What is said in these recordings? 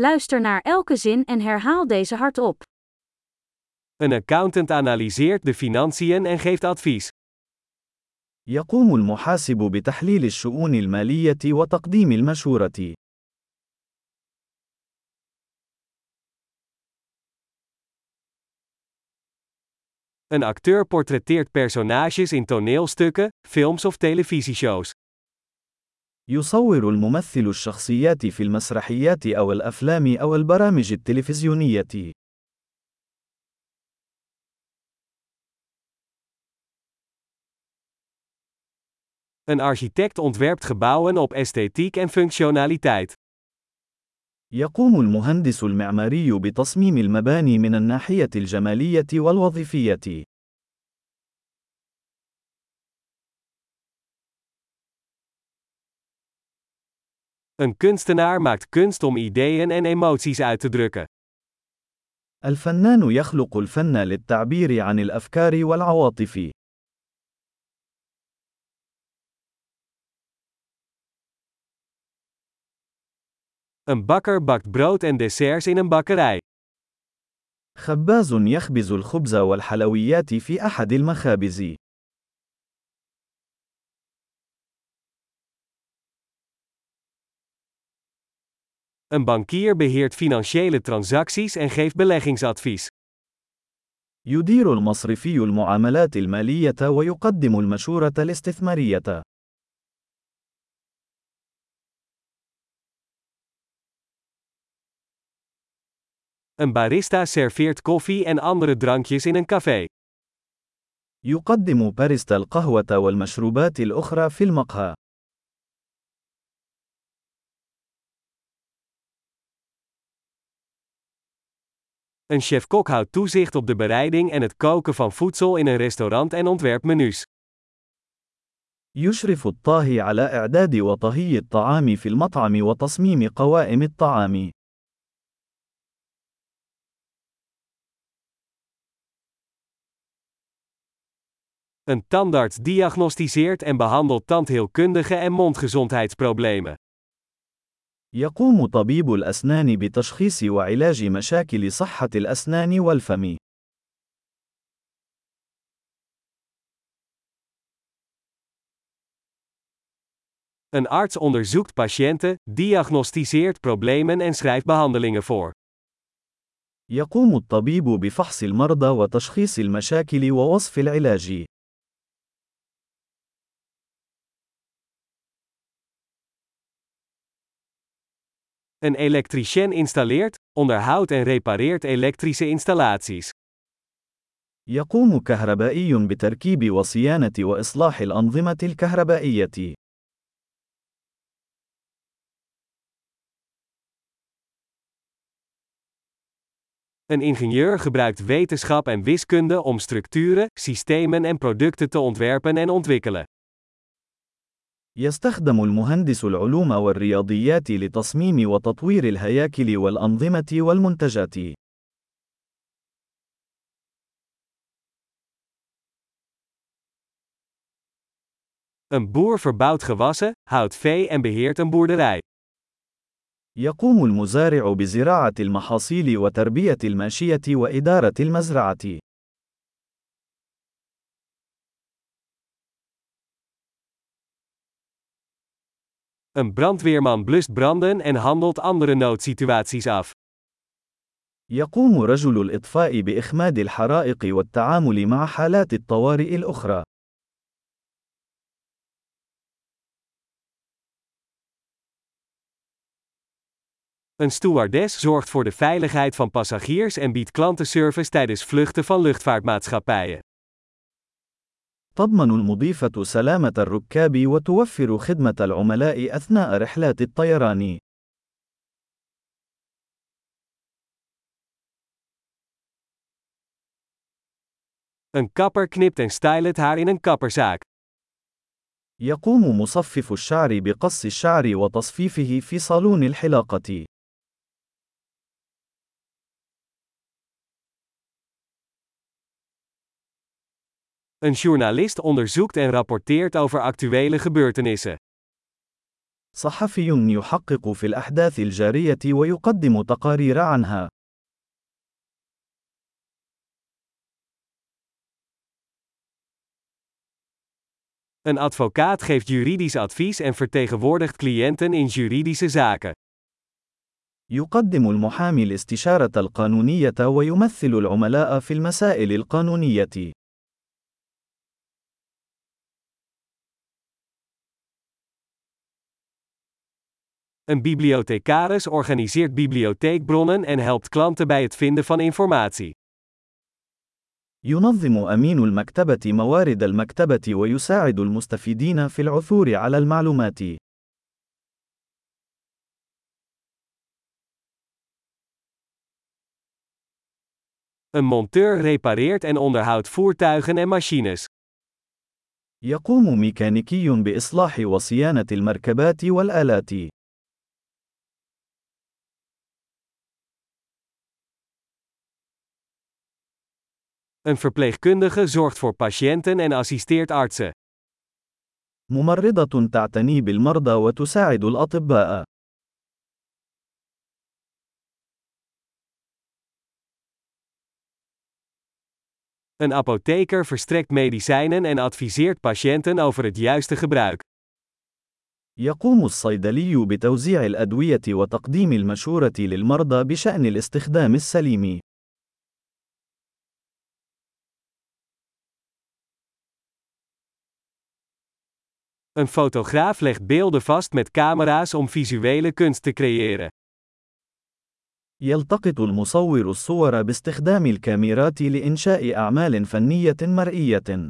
Luister naar elke zin en herhaal deze hardop. Een accountant analyseert de financiën en geeft advies. يقوم المحاسب بتحليل الشؤون المالية وتقديم المشورة. Een acteur portretteert personages in toneelstukken, films of televisieshows. يصور الممثل الشخصيات في المسرحيات أو الأفلام أو البرامج التلفزيونية. Een architect ontwerpt gebouwen op esthetiek en functionaliteit. يقوم المهندس المعماري بتصميم المباني من الناحية الجمالية والوظيفية. Een kunstenaar maakt kunst om ideeën en emoties uit te drukken. الفنان يخلق الفن للتعبير عن الأفكار والعواطف. Een bakker bakt brood en desserts in een bakkerij. خباز يخبز الخبز والحلويات في أحد المخابز. Een bankier beheert financiële transacties en geeft beleggingsadvies. يدير المصرفي المعاملات المالية ويقدم المشورة الاستثمارية. Een barista serveert koffie en andere drankjes in een café. يقدم باريستا القهوة والمشروبات الأخرى في المقهى. Een chef-kok houdt toezicht op de bereiding en het koken van voedsel in een restaurant en ontwerpt menus. يشرف الطاهي على إعداد وطهي الطعام في المطعم وتصميم قوائم الطعام. Een tandarts diagnosticeert en behandelt tandheelkundige en mondgezondheidsproblemen. يقوم طبيب الأسنان بتشخيص وعلاج مشاكل صحة الأسنان والفم. Een arts onderzoekt patiënten, diagnosticeert problemen en schrijft behandelingen voor. يقوم الطبيب بفحص المرضى وتشخيص المشاكل ووصف العلاج. Een elektricien installeert, onderhoudt en repareert elektrische installaties. يقوم كهربائي بتركيب وصيانة وإصلاح الأنظمة الكهربائية. Een ingenieur gebruikt wetenschap en wiskunde om structuren, systemen en producten te ontwerpen en ontwikkelen. يستخدم المهندس العلوم والرياضيات لتصميم وتطوير الهياكل والأنظمة والمنتجات. Een boer verbouwt gewassen, houdt vee en beheert een boerderij. يقوم المزارع بزراعة المحاصيل وتربية الماشية وإدارة المزرعة. Een brandweerman blust branden en handelt andere noodsituaties af. يقوم رجل الإطفاء بإخماد الحرائق والتعامل مع حالات الطوارئ الأخرى. Een stewardess zorgt voor de veiligheid van passagiers en biedt klantenservice tijdens vluchten van luchtvaartmaatschappijen. تضمن المضيفة سلامة الركاب وتوفر خدمة العملاء أثناء رحلات الطيران. Een kapper knipt en stylt het haar in een kapperzaak. يقوم مصفف الشعر بقص الشعر وتصفيفه في صالون الحلاقة. Een journalist onderzoekt en rapporteert over actuele gebeurtenissen. صحفي يحقق في الأحداث الجارية ويقدم تقارير عنها. Een advocaat geeft juridisch advies en vertegenwoordigt cliënten in juridische zaken. يقدم المحامي الاستشارة القانونية ويمثل العملاء في المسائل القانونية. Een bibliothecaris organiseert bibliotheekbronnen en helpt klanten bij het vinden van informatie. ينظم أمين المكتبة موارد المكتبة ويساعد المستفيدين في العثور على المعلومات. Een monteur repareert en onderhoudt voertuigen en machines. يقوم ميكانيكي بإصلاح وصيانة المركبات والآلات. Een verpleegkundige zorgt voor patiënten en assisteert artsen. ممرضة تعتني بالمرضى وتساعد الأطباء. Een apotheker verstrekt medicijnen en adviseert patiënten over het juiste gebruik. يقوم الصيدلي بتوزيع الأدوية وتقديم المشورة للمرضى بشأن الاستخدام السليم. Een fotograaf legt beelden vast met camera's om visuele kunst te creëren. يلتقط المصور الصور باستخدام الكاميرات لإنشاء أعمال فنية مرئية.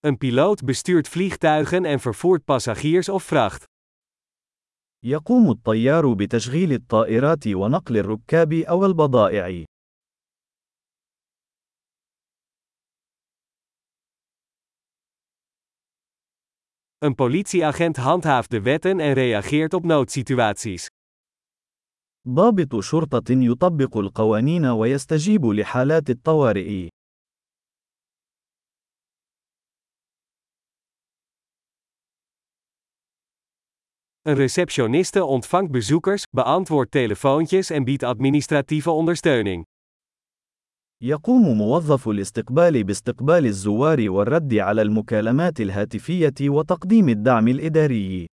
Een piloot bestuurt vliegtuigen en vervoert passagiers of vracht. يقوم الطيار بتشغيل الطائرات ونقل الركاب أو البضائع. Een politieagent handhaaft de wetten en reageert op noodsituaties. ضابط شرطة يطبق القوانين ويستجيب لحالات الطوارئ. Een receptioniste ontvangt bezoekers, beantwoordt telefoontjes en biedt administratieve ondersteuning. يقوم موظف الاستقبال باستقبال الزوار والرد على المكالمات الهاتفية وتقديم الدعم الإداري.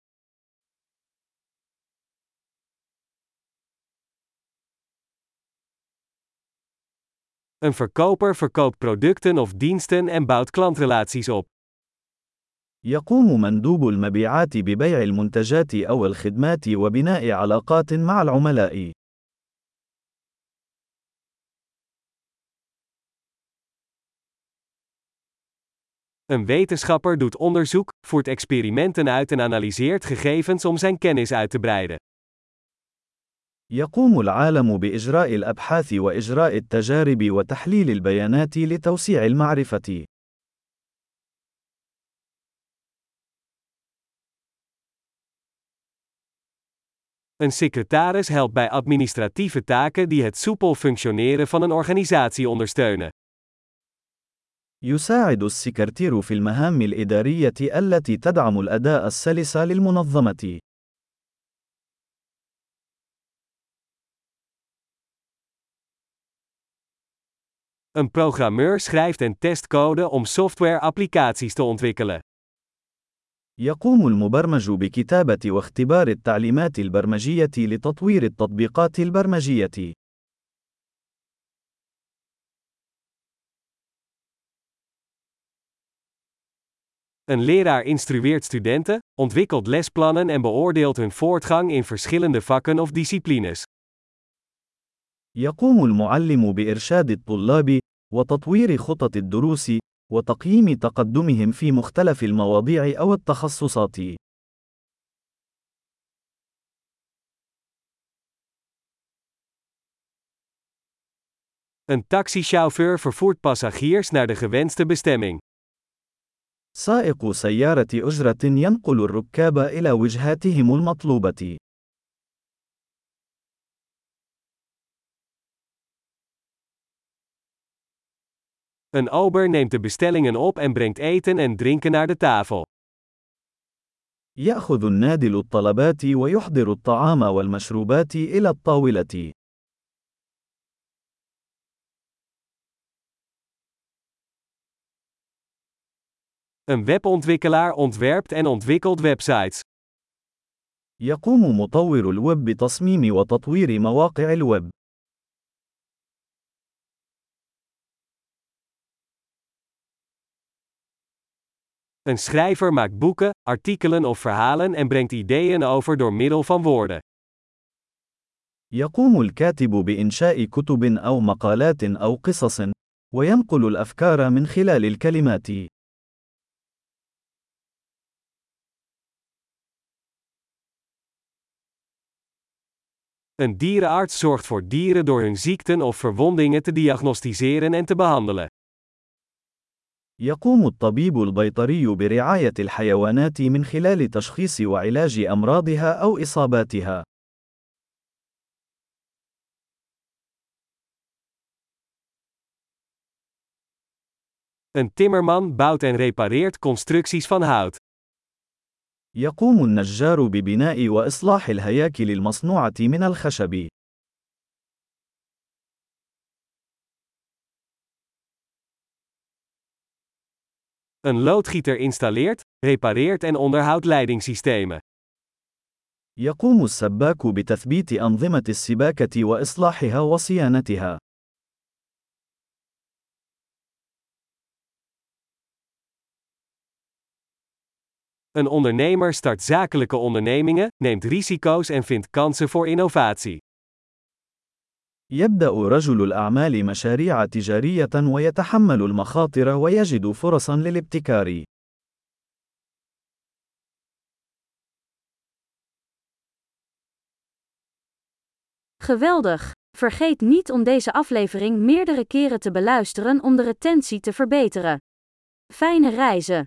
Een verkoper verkoopt producten of diensten en bouwt klantrelaties op. يقوم مندوب المبيعات ببيع المنتجات أو الخدمات وبناء علاقات مع العملاء. Een wetenschapper doet onderzoek, voert experimenten uit en analyseert gegevens om zijn kennis uit te breiden. يقوم العالم بإجراء الأبحاث وإجراء التجارب وتحليل البيانات لتوسيع المعرفة. Een secretaris helpt bij administratieve taken die het soepel functioneren van een organisatie ondersteunen. يساعد السكرتير في المهام الإدارية التي تدعم الأداء السلس للمنظمة. Een programmeur schrijft en test code om software-applicaties te ontwikkelen. يقوم المبرمج بكتابة واختبار التعليمات البرمجية لتطوير التطبيقات البرمجية. Een leraar instrueert studenten, ontwikkelt lesplannen en beoordeelt hun voortgang in verschillende vakken of disciplines. يقوم المعلم بإرشاد الطلاب وتطوير خطط الدروس وتقييم تقدمهم في مختلف المواضيع أو التخصصات. Een taxichauffeur vervoert passagiers naar de gewenste bestemming. سائق سيارة أجرة ينقل الركاب إلى وجهاتهم المطلوبة. Een ober neemt de bestellingen op en brengt eten en drinken naar de tafel. يأخذ النادل الطلبات ويحضر الطعام والمشروبات إلى الطاولة. Een webontwikkelaar ontwerpt en ontwikkelt websites. يقوم مطور الويب بتصميم وتطوير مواقع الويب. Een schrijver maakt boeken, artikelen of verhalen en brengt ideeën over door middel van woorden. يقوم الكاتب بإنشاء كتب أو مقالات أو قصص، وينقل الأفكار من خلال الكلمات. Een dierenarts zorgt voor dieren door hun ziekten of verwondingen te diagnosticeren en te behandelen. يقوم الطبيب البيطري برعاية الحيوانات من خلال تشخيص وعلاج أمراضها أو إصاباتها. Een timmerman bouwt en repareert constructies van hout. يقوم النجار ببناء وإصلاح الهياكل المصنوعة من الخشب. Een loodgieter installeert, repareert en onderhoudt leidingssystemen. يقوم السباك بتثبيت أنظمة السباكة وإصلاحها وصيانتها. Een ondernemer start zakelijke ondernemingen, neemt risico's en vindt kansen voor innovatie. يبدأ رجل الأعمال مشاريع تجارية ويتحمل المخاطر ويجد فرصا للابتكار. Geweldig! Vergeet niet om deze aflevering meerdere keren te beluisteren om de retentie te verbeteren. Fijne reizen!